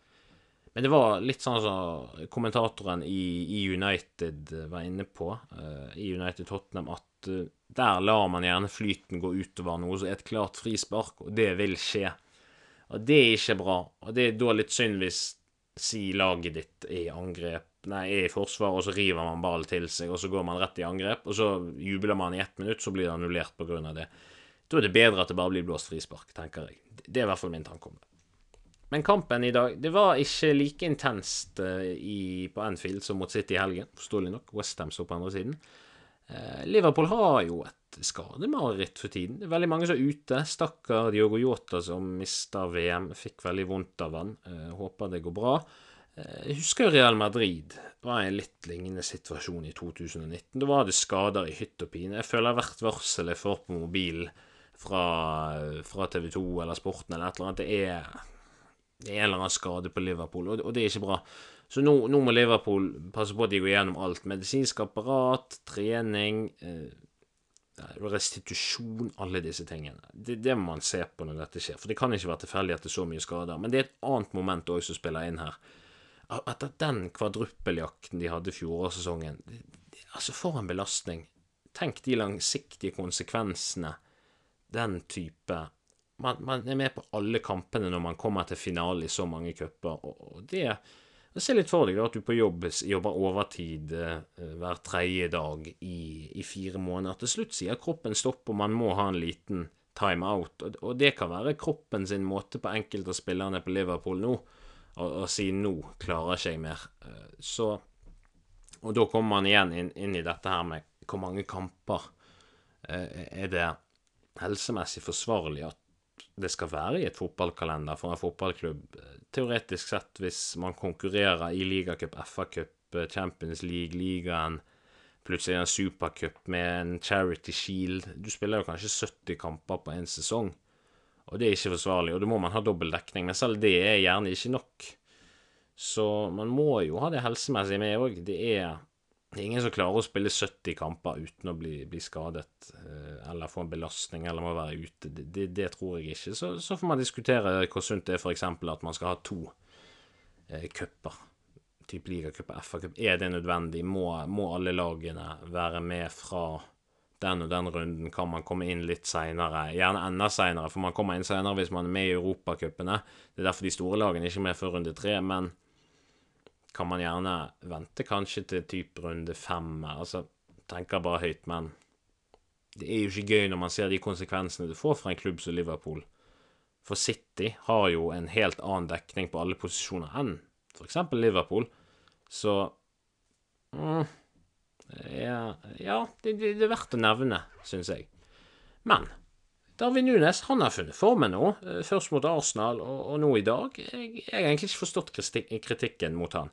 men det var litt sånn som kommentatoren i, i, United var inne på, uh, i United Tottenham, at uh, der lar man gjerne flyten gå utover noe som er et klart frispark, og det vil skje. Og det er ikke bra. Og det er da litt synd hvis si laget ditt er i angrep, nei, er i forsvar, og så river man ballen til seg, og så går man rett i angrep, og så jubler man i ett minutt, så blir det annullert av det. Da er det bedre at det bare blir blåst frispark, tenker jeg. Det er i hvert fall min tanke om det. Men kampen i dag Det var ikke like intenst uh, i, på Anfield som mot City i helgen, forståelig nok. Westham så på andre siden. Eh, Liverpool har jo et skademareritt for tiden. Det er veldig mange som er ute. Stakkar Diogo Yota som mista VM. Fikk veldig vondt av han. Eh, håper det går bra. Eh, jeg husker Real Madrid var i en litt lignende situasjon i 2019. Da var det skader i hytt og pine. Jeg føler hvert varsel jeg får på mobilen fra, fra TV 2 eller Sporten eller et eller annet, det er en eller annen skade på Liverpool, og, det er ikke bra. Så nå, nå, må Liverpool passe på at de går gjennom alt. Medisinsk apparat, trening, eh, restitusjon, alle disse tingene. Det, det, må man se på når dette skjer. For det kan ikke være tilfeldig at det er så mye skader. Men det er et annet moment òg som spiller inn her. Etter den kvadruppeljakten de hadde fjorårssesongen Altså, for en belastning. Tenk de langsiktige konsekvensene den type man, man, er med på alle kampene når man kommer til finale i så mange cuper, og, det Se litt for deg da, at du på jobb jobber overtid eh, hver tredje dag i, i, fire måneder. Til slutt sier kroppen stopp, og man må ha en liten timeout. Og, og det kan være kroppen sin måte på enkelte av spillerne på Liverpool nå å si 'nå klarer ikke jeg mer'. Eh, så Og da kommer man igjen inn, inn i dette her med hvor mange kamper eh, er det helsemessig forsvarlig at det skal være i et fotballkalender for en fotballklubb. Teoretisk sett, hvis man konkurrerer i ligacup, FA-cup, Champions League, ligaen, plutselig en supercup med en charity shield Du spiller jo kanskje 70 kamper på én sesong, og det er ikke forsvarlig. Og da må man ha dobbel dekning, men selv det er gjerne ikke nok. Så man må jo ha det helsemessige med òg. Det er det er ingen som klarer å spille 70 kamper uten å bli, bli skadet eh, eller få en belastning eller må være ute. Det, det, det tror jeg ikke. Så, så, får man diskutere hvor sunt det er f.eks. at man skal ha to eh, cuper. Type ligacup og FA-cup. Er det nødvendig? Må, må, alle lagene være med fra den og den runden? Kan man komme inn litt seinere? Gjerne enda seinere, for man kommer inn seinere hvis man er med i europacupene. Det er derfor de store lagene ikke er med før runde tre. men kan man gjerne vente kanskje til type runde fem. Altså, tenker bare høyt, men det er jo ikke gøy når man ser de konsekvensene du får fra en klubb som Liverpool. For City har jo en helt annen dekning på alle posisjoner enn f.eks. Liverpool. Så mm, ja, ja det, det, er verdt å nevne, syns jeg. Men Darwin Nunes han har funnet formen nå, eh, først mot Arsenal og, og nå i dag. Jeg, jeg, har egentlig ikke forstått kritikken mot han.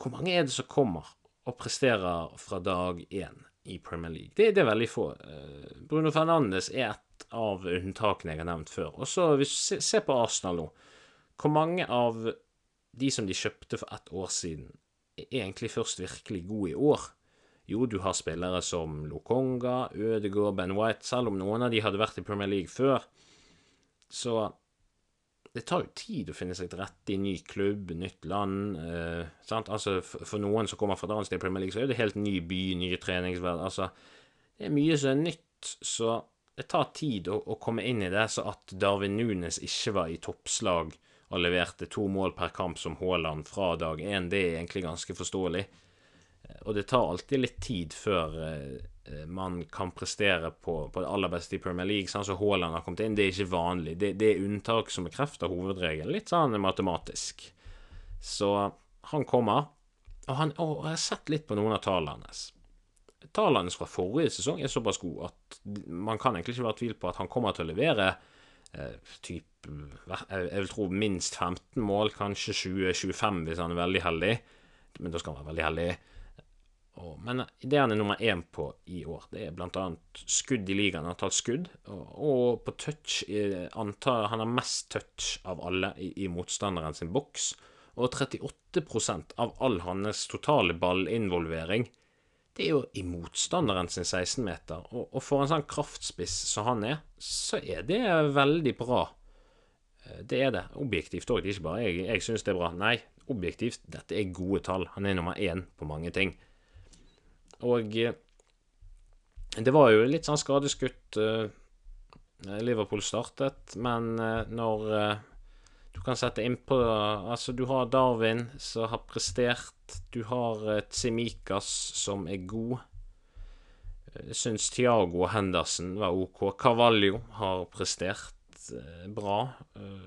Hvor mange er det som kommer og presterer fra dag én i Premier League? Det, det er veldig få. Eh, Bruno Fernandes er et av unntakene jeg har nevnt før. Og så hvis du ser på Arsenal nå. Hvor mange av de som de kjøpte for ett år siden, er egentlig først virkelig gode i år? Jo, du har spillere som Lokonga, Ødegaard, Ben White Selv om noen av de hadde vært i Premier League før, så det tar jo tid å finne seg til rette i ny klubb, nytt land. Eh, sant? Altså, for, noen som kommer fra sted i Premier League, så er det helt ny by, nye treningsverden. Altså, det er mye som er nytt, så det tar tid å, å, komme inn i det. Så at Darwin Nunes ikke var i toppslag og leverte to mål per kamp som Haaland fra dag én, det er egentlig ganske forståelig. Og det tar alltid litt tid før eh, man kan prestere på, på, det aller beste i Premier League. Sånn som Haaland har kommet inn, det er ikke vanlig. Det, det er unntak som bekrefter hovedregelen, litt sånn matematisk. Så han kommer. Og han, og jeg har sett litt på noen av tallene hans. Tallene fra forrige sesong er såpass gode at man kan egentlig ikke være tvil på at han kommer til å levere eh, typ, jeg vil tro minst 15 mål, kanskje 20-25 hvis han er veldig heldig. Men da skal han være veldig heldig. Og, men det han er nummer én på i år, det er annet skudd i ligaen, antall skudd. Og, og på touch antar Han har mest touch av alle i, i motstanderen sin boks. Og 38% av all hans totale ballinvolvering, det er jo i motstanderen sin 16-meter. Og, og, for en sånn kraftspiss som han er, så er det veldig bra. Eh, det er det. Objektivt òg. Ikke bare jeg, jeg syns det er bra. Nei, objektivt, dette er gode tall. Han er nummer én på mange ting. Og eh, det var jo litt sånn skadeskutt uh, Liverpool startet, men uh, når du kan sette innpå Altså, du har Darwin som har prestert. Du har Tsimikas som er god. Jeg syns Tiago Henderson var OK. Carvalho har prestert bra.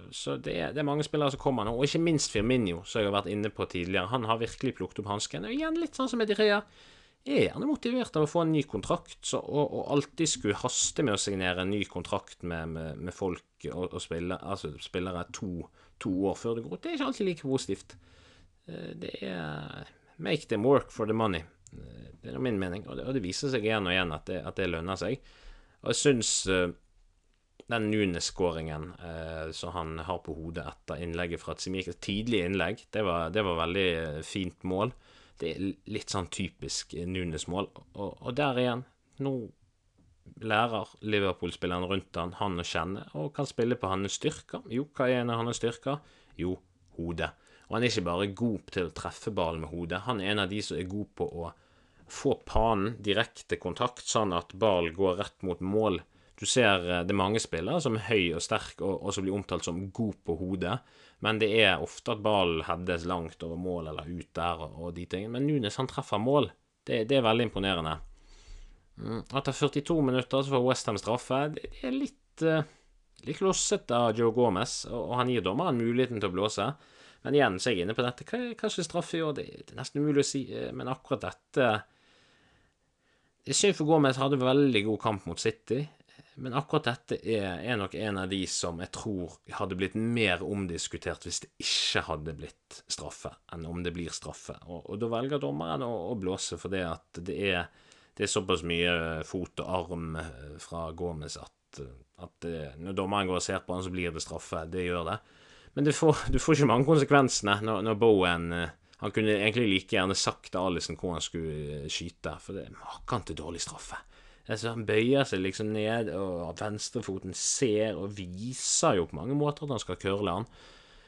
Så det er, det er, mange spillere som kommer nå. Og ikke minst Firminio, som jeg har vært inne på tidligere. Han har virkelig plukket opp hansken. Igjen litt sånn som Edirea er gjerne motivert av å få en ny kontrakt, så, og, og, alltid skulle haste med å signere en ny kontrakt med, med, med folk og, og spille, altså spillere to, to, år før det går ut. Det er ikke alltid like positivt. Eh, det er make them work for the money. Eh, det er min mening, og det, og det viser seg igjen og igjen at det, at det lønner seg. Og jeg syns uh, den Nunes-skåringen eh, som han har på hodet etter innlegget fra Tsimikas, tidlig innlegg, det var, det var veldig fint mål. Det er litt sånn typisk Nunes-mål. Og, og, der igjen, nå lærer Liverpool-spilleren rundt han han å kjenne, og kan spille på hans styrker. Jo, hva er en av hans styrker? Jo, hodet. Og han er ikke bare god til å treffe ballen med hodet, han er en av de som er god på å få panen direkte kontakt, sånn at ball går rett mot mål. Du ser eh, det er mange spillere som er høy og sterk, og, og som blir omtalt som god på hodet. Men det er ofte at ballen heades langt over mål eller ut der og, de tingene. Men Nunes han treffer mål. Det, det er veldig imponerende. Mm. Etter 42 minutter så får Westham straffe. Det, er litt uh, litt klossete av Joe Gomez, og, han gir dommeren muligheten til å blåse. Men igjen så er jeg inne på dette. Hva, hva slags straffe gjør det? Det er nesten umulig å si, eh, men akkurat dette Det er synd for Gomez hadde veldig god kamp mot City, men akkurat dette er, er, nok en av de som jeg tror hadde blitt mer omdiskutert hvis det ikke hadde blitt straffe, enn om det blir straffe. Og, og da velger dommeren å, å blåse for det at det er, det er såpass mye fot og arm eh, fra Gomez at, at når dommeren går og ser på han, så blir det straffe. Det gjør det. Men du får, du får ikke mange konsekvensene når, når Bowen uh, Han kunne egentlig like gjerne sagt til Alison hvor han skulle uh, skyte, for det er maken til dårlig straffe. Altså, han bøyer seg liksom ned, og venstrefoten ser og viser jo på mange måter at han skal curle han.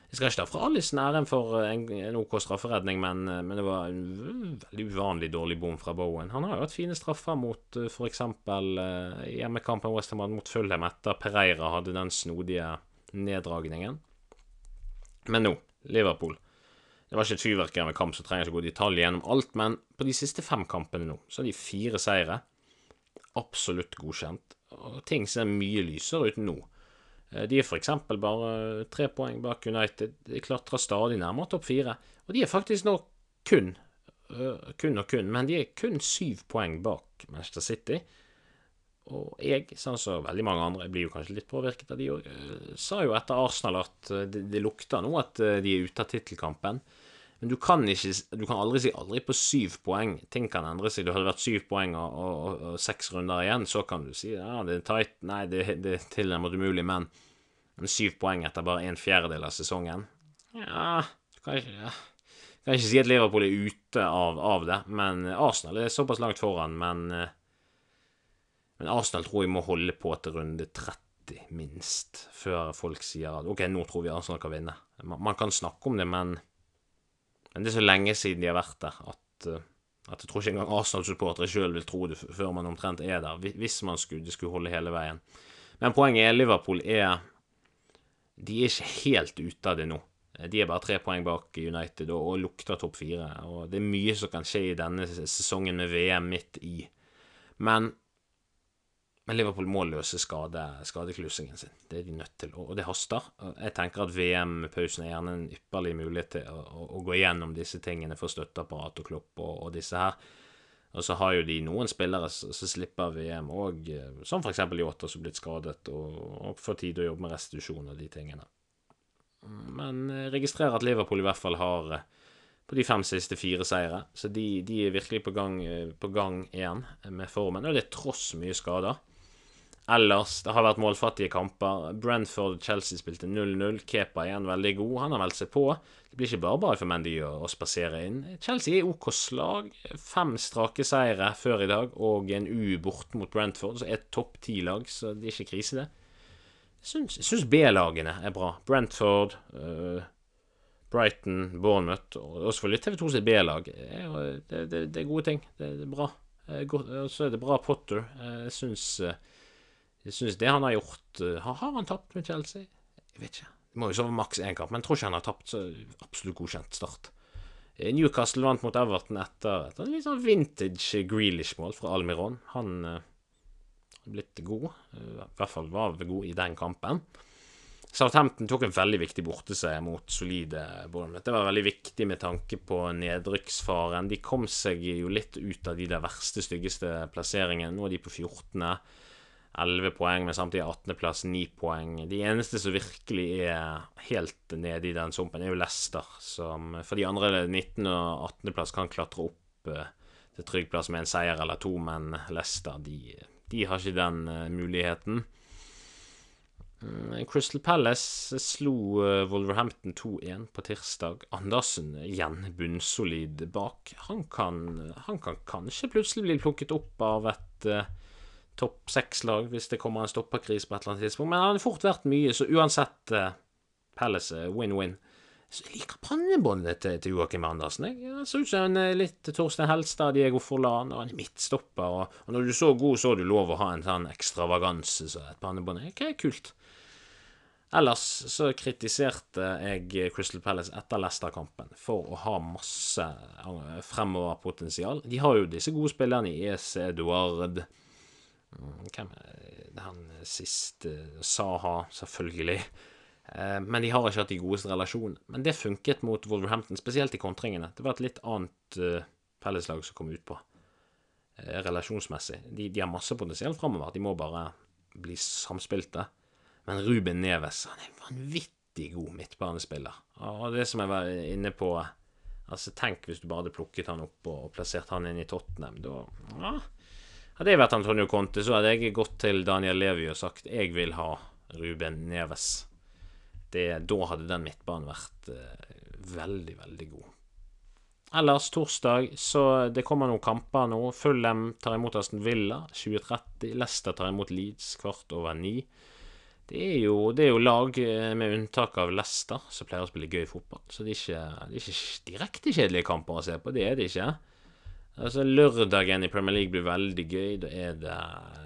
Jeg skal ikke ta fra Alison æren for en, en OK strafferedning, men, men, det var en veldig uvanlig dårlig bom fra Bowen. Han har jo hatt fine straffer mot f.eks. Uh, hjemmekampen Westham mot Fulham etter Pereira hadde den snodige neddragningen. Men nå, Liverpool. Det var ikke et fyrverkeri med kamp, så trenger ikke gå i detalj gjennom alt, men på de siste fem kampene nå, så har de fire seire. Absolutt godkjent. Og ting ser mye lysere ut nå. Eh, de er f.eks. bare tre poeng bak United. De klatrer stadig nærmere topp fire. Og de er faktisk nå kun, eh, kun og kun, men de er kun syv poeng bak Manchester City. Og jeg, sånn som veldig mange andre, blir jo kanskje litt påvirket av de òg, eh, sa jo etter Arsenal at det, det lukter nå at de er ute av tittelkampen. Men du kan, ikke, du kan aldri si aldri på syv poeng. Ting kan endre seg. Det hadde vært syv poeng og, og, og, seks runder igjen, så kan du si ja, det er tight. Nei, det, det er tilnærmet umulig, men, men syv poeng etter bare en fjerdedel av sesongen Ja, du kan ikke ja. Jeg kan ikke si at Liverpool er ute av, av det, men Arsenal er såpass langt foran. Men men Arsenal tror jeg må holde på til runde 30, minst, før folk sier at OK, nå tror vi Arsenal kan vinne. Man, man kan snakke om det, men, men, det er så lenge siden de har vært der at, eh, at jeg tror ikke engang Arsenal-supportere sjøl vil tro det før man omtrent er der, hvis man skulle, de skulle holde hele veien. Men poenget er Liverpool er De er ikke helt ute av det nå. De er bare tre poeng bak United og, og lukter topp fire. Og det er mye som kan skje i denne sesongen med VM midt i. Men men Liverpool må løse skade, skadeklusingen sin. Det er de nødt til, og det haster. Jeg tenker at VM-pausen er gjerne en ypperlig mulighet til å, å, å, gå gjennom disse tingene for støtteapparat og Klopp og, og, disse her. Og så har jo de noen spillere som slipper VM òg, som f.eks. Yota som blitt skadet, og, og får tid til å jobbe med restitusjon og de tingene. Men jeg registrerer at Liverpool i hvert fall har på de fem siste fire seire. Så de, de er virkelig på gang, på gang igjen med formen. Og det er tross mye skader. Ellers, det har vært målfattige kamper. Brentford-Chelsea spilte 0-0. Kepa er igjen veldig god. Han har meldt seg på. Det blir ikke bare bare for Mendy å, å spasere inn. Chelsea er OK slag. Fem strake seire før i dag og en U bort mot Brentford, så er et topp ti-lag, så det er ikke krise, det. Jeg syns B-lagene er bra. Brentford, uh, Brighton, Bournemouth og selvfølgelig TV2 sitt B-lag. Det, det, det, er gode ting. Det, er bra. Og så er det bra Potter. Jeg syns uh, jeg syns det han har gjort uh, har, han tapt med Chelsea? Jeg vet ikke. Det må jo sove maks én kamp, men jeg tror ikke han har tapt. Så absolutt godkjent start. Eh, Newcastle vant mot Everton etter et litt sånn vintage Grealish-mål fra Almiron. Han er blitt god. I hvert fall var god i den kampen. Southampton tok en veldig viktig borteseier mot solide Bournemouth. Det var veldig viktig med tanke på nedrykksfaren. De kom seg jo litt ut av de der verste, styggeste plasseringene. Nå er de på 14. 11 poeng, men samtidig 18.-plass, 9 poeng. De eneste som virkelig er helt nede i den sumpen, er jo Leicester. Som for de andre 19. og 18.-plass kan klatre opp uh, til trygg plass med en seier eller to, men Leicester de, de har ikke den uh, muligheten. Mm, Crystal Palace slo uh, Wolverhampton 2-1 på tirsdag. Andersen igjen bunnsolid bak. Han kan, han kan kanskje plutselig bli plukket opp av et topp seks-lag hvis det kommer en stopperkrise på et eller annet tidspunkt. Men han har fort vært mye, så uansett uh, Palace win-win. Så jeg liker pannebåndet til, til Joakim Andersen. Jeg. Han så ut som en eh, litt Torstein Helstad, Diego Forlan, og er midtstopper. Og, og når du er så god, så har du lov å ha en sånn ekstravaganse som et pannebånd er. Er kult? Ellers så kritiserte jeg Crystal Palace etter Leicester-kampen for å ha masse eh, fremoverpotensial. De har jo disse gode spillerne i EC Eduard hvem han siste Saha, selvfølgelig. Eh, men de har ikke hatt de godeste relasjonene. Men det funket mot Wolverhampton, spesielt i kontringene. Det var et litt annet felleslag som kom ut på, relasjonsmessig. De, de, har masse potensial framover, de må bare bli samspilte. Men Ruben Neves han er vanvittig god midtbanespiller. Og det som jeg var inne på Altså, tenk hvis du bare hadde plukket han opp og plassert han inn i Tottenham. Da ja. Hadde jeg vært Antonio Conte, så hadde jeg gått til Daniel Levi og sagt jeg vil ha Ruben Neves det, da hadde den midtbanen vært eh, veldig, veldig god. Ellers, torsdag, så det kommer noen kamper nå. Fulham tar imot Aston Villa 2030. Leicester tar imot Leeds kvart over ni. Det er, jo, det er jo lag, eh, med unntak av Leicester, som pleier å spille gøy fotball. Så det er ikke, det er ikke direkte kjedelige kamper å se på. Det er det ikke. Altså Lørdagen i Premier League blir veldig gøy. Da er det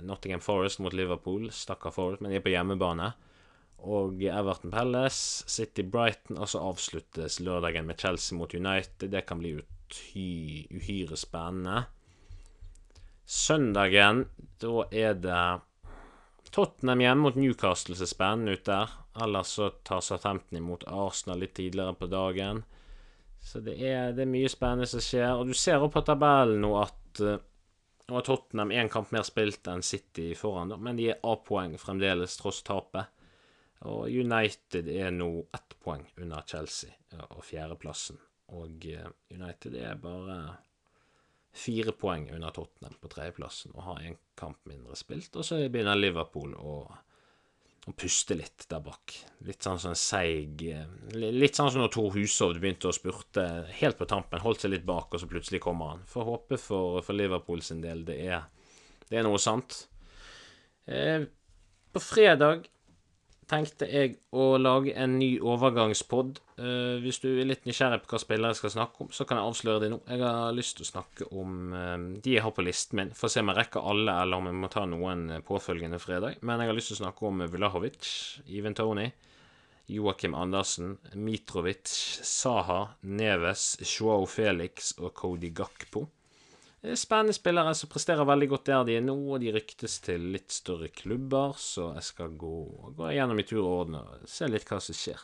Nottingham Forest mot Liverpool. Stakkar Forest, men de er på hjemmebane og Everton Palace, City Brighton, og så avsluttes lørdagen med Chelsea mot United. Det kan bli uhy uhyre spennende. Søndagen, da er det Tottenham hjemme mot Newcastle som er spennende ut der. Ellers så tar Southampton imot Arsenal litt tidligere på dagen. Så det er, det er mye spennende som skjer. Og du ser opp på tabellen nå at uh, nå har Tottenham én kamp mer spilt enn City foran, men de er A-poeng fremdeles, tross tapet. Og United er nå ett poeng under Chelsea og fjerdeplassen. Og eh, United er bare fire poeng under Tottenham på tredjeplassen og har én kamp mindre spilt. Og så begynner Liverpool å, å, puste litt der bak. Litt sånn som en seig eh, Litt sånn som når Tor Hushovd begynte å spurte helt på tampen, holdt seg litt bak, og så plutselig kommer han. Får håpe for, for Liverpool sin del det er, det er noe sant. Eh, på fredag tenkte jeg å lage en ny overgangspod. Uh, hvis du er litt nysgjerrig på hva spillere jeg skal snakke om, så kan jeg avsløre det nå. Jeg har lyst til å snakke om uh, de jeg har på listen min. Får se om jeg rekker alle, eller om jeg må ta noen eh, påfølgende fredag. Men jeg har lyst til å snakke om Vlahovic, Even Tony, Joakim Andersen, Mitrovic, Saha, Neves, Joao Felix og Cody Gakpo. Spennende spillere som presterer veldig godt der de er nå, og de ryktes til litt større klubber, så jeg skal gå, gå gjennom i tur og orden og se litt hva som skjer.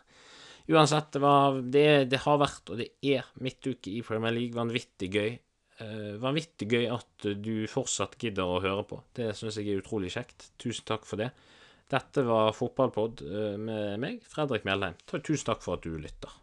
Uansett, det, var, det, det har vært, og det er, midtuke i Premier League. Vanvittig gøy. Uh, vanvittig gøy at du fortsatt gidder å høre på. Det syns jeg er utrolig kjekt. Tusen takk for det. Dette var Fotballpod uh, med meg, Fredrik Mjeldheim. Tusen takk for at du lytter.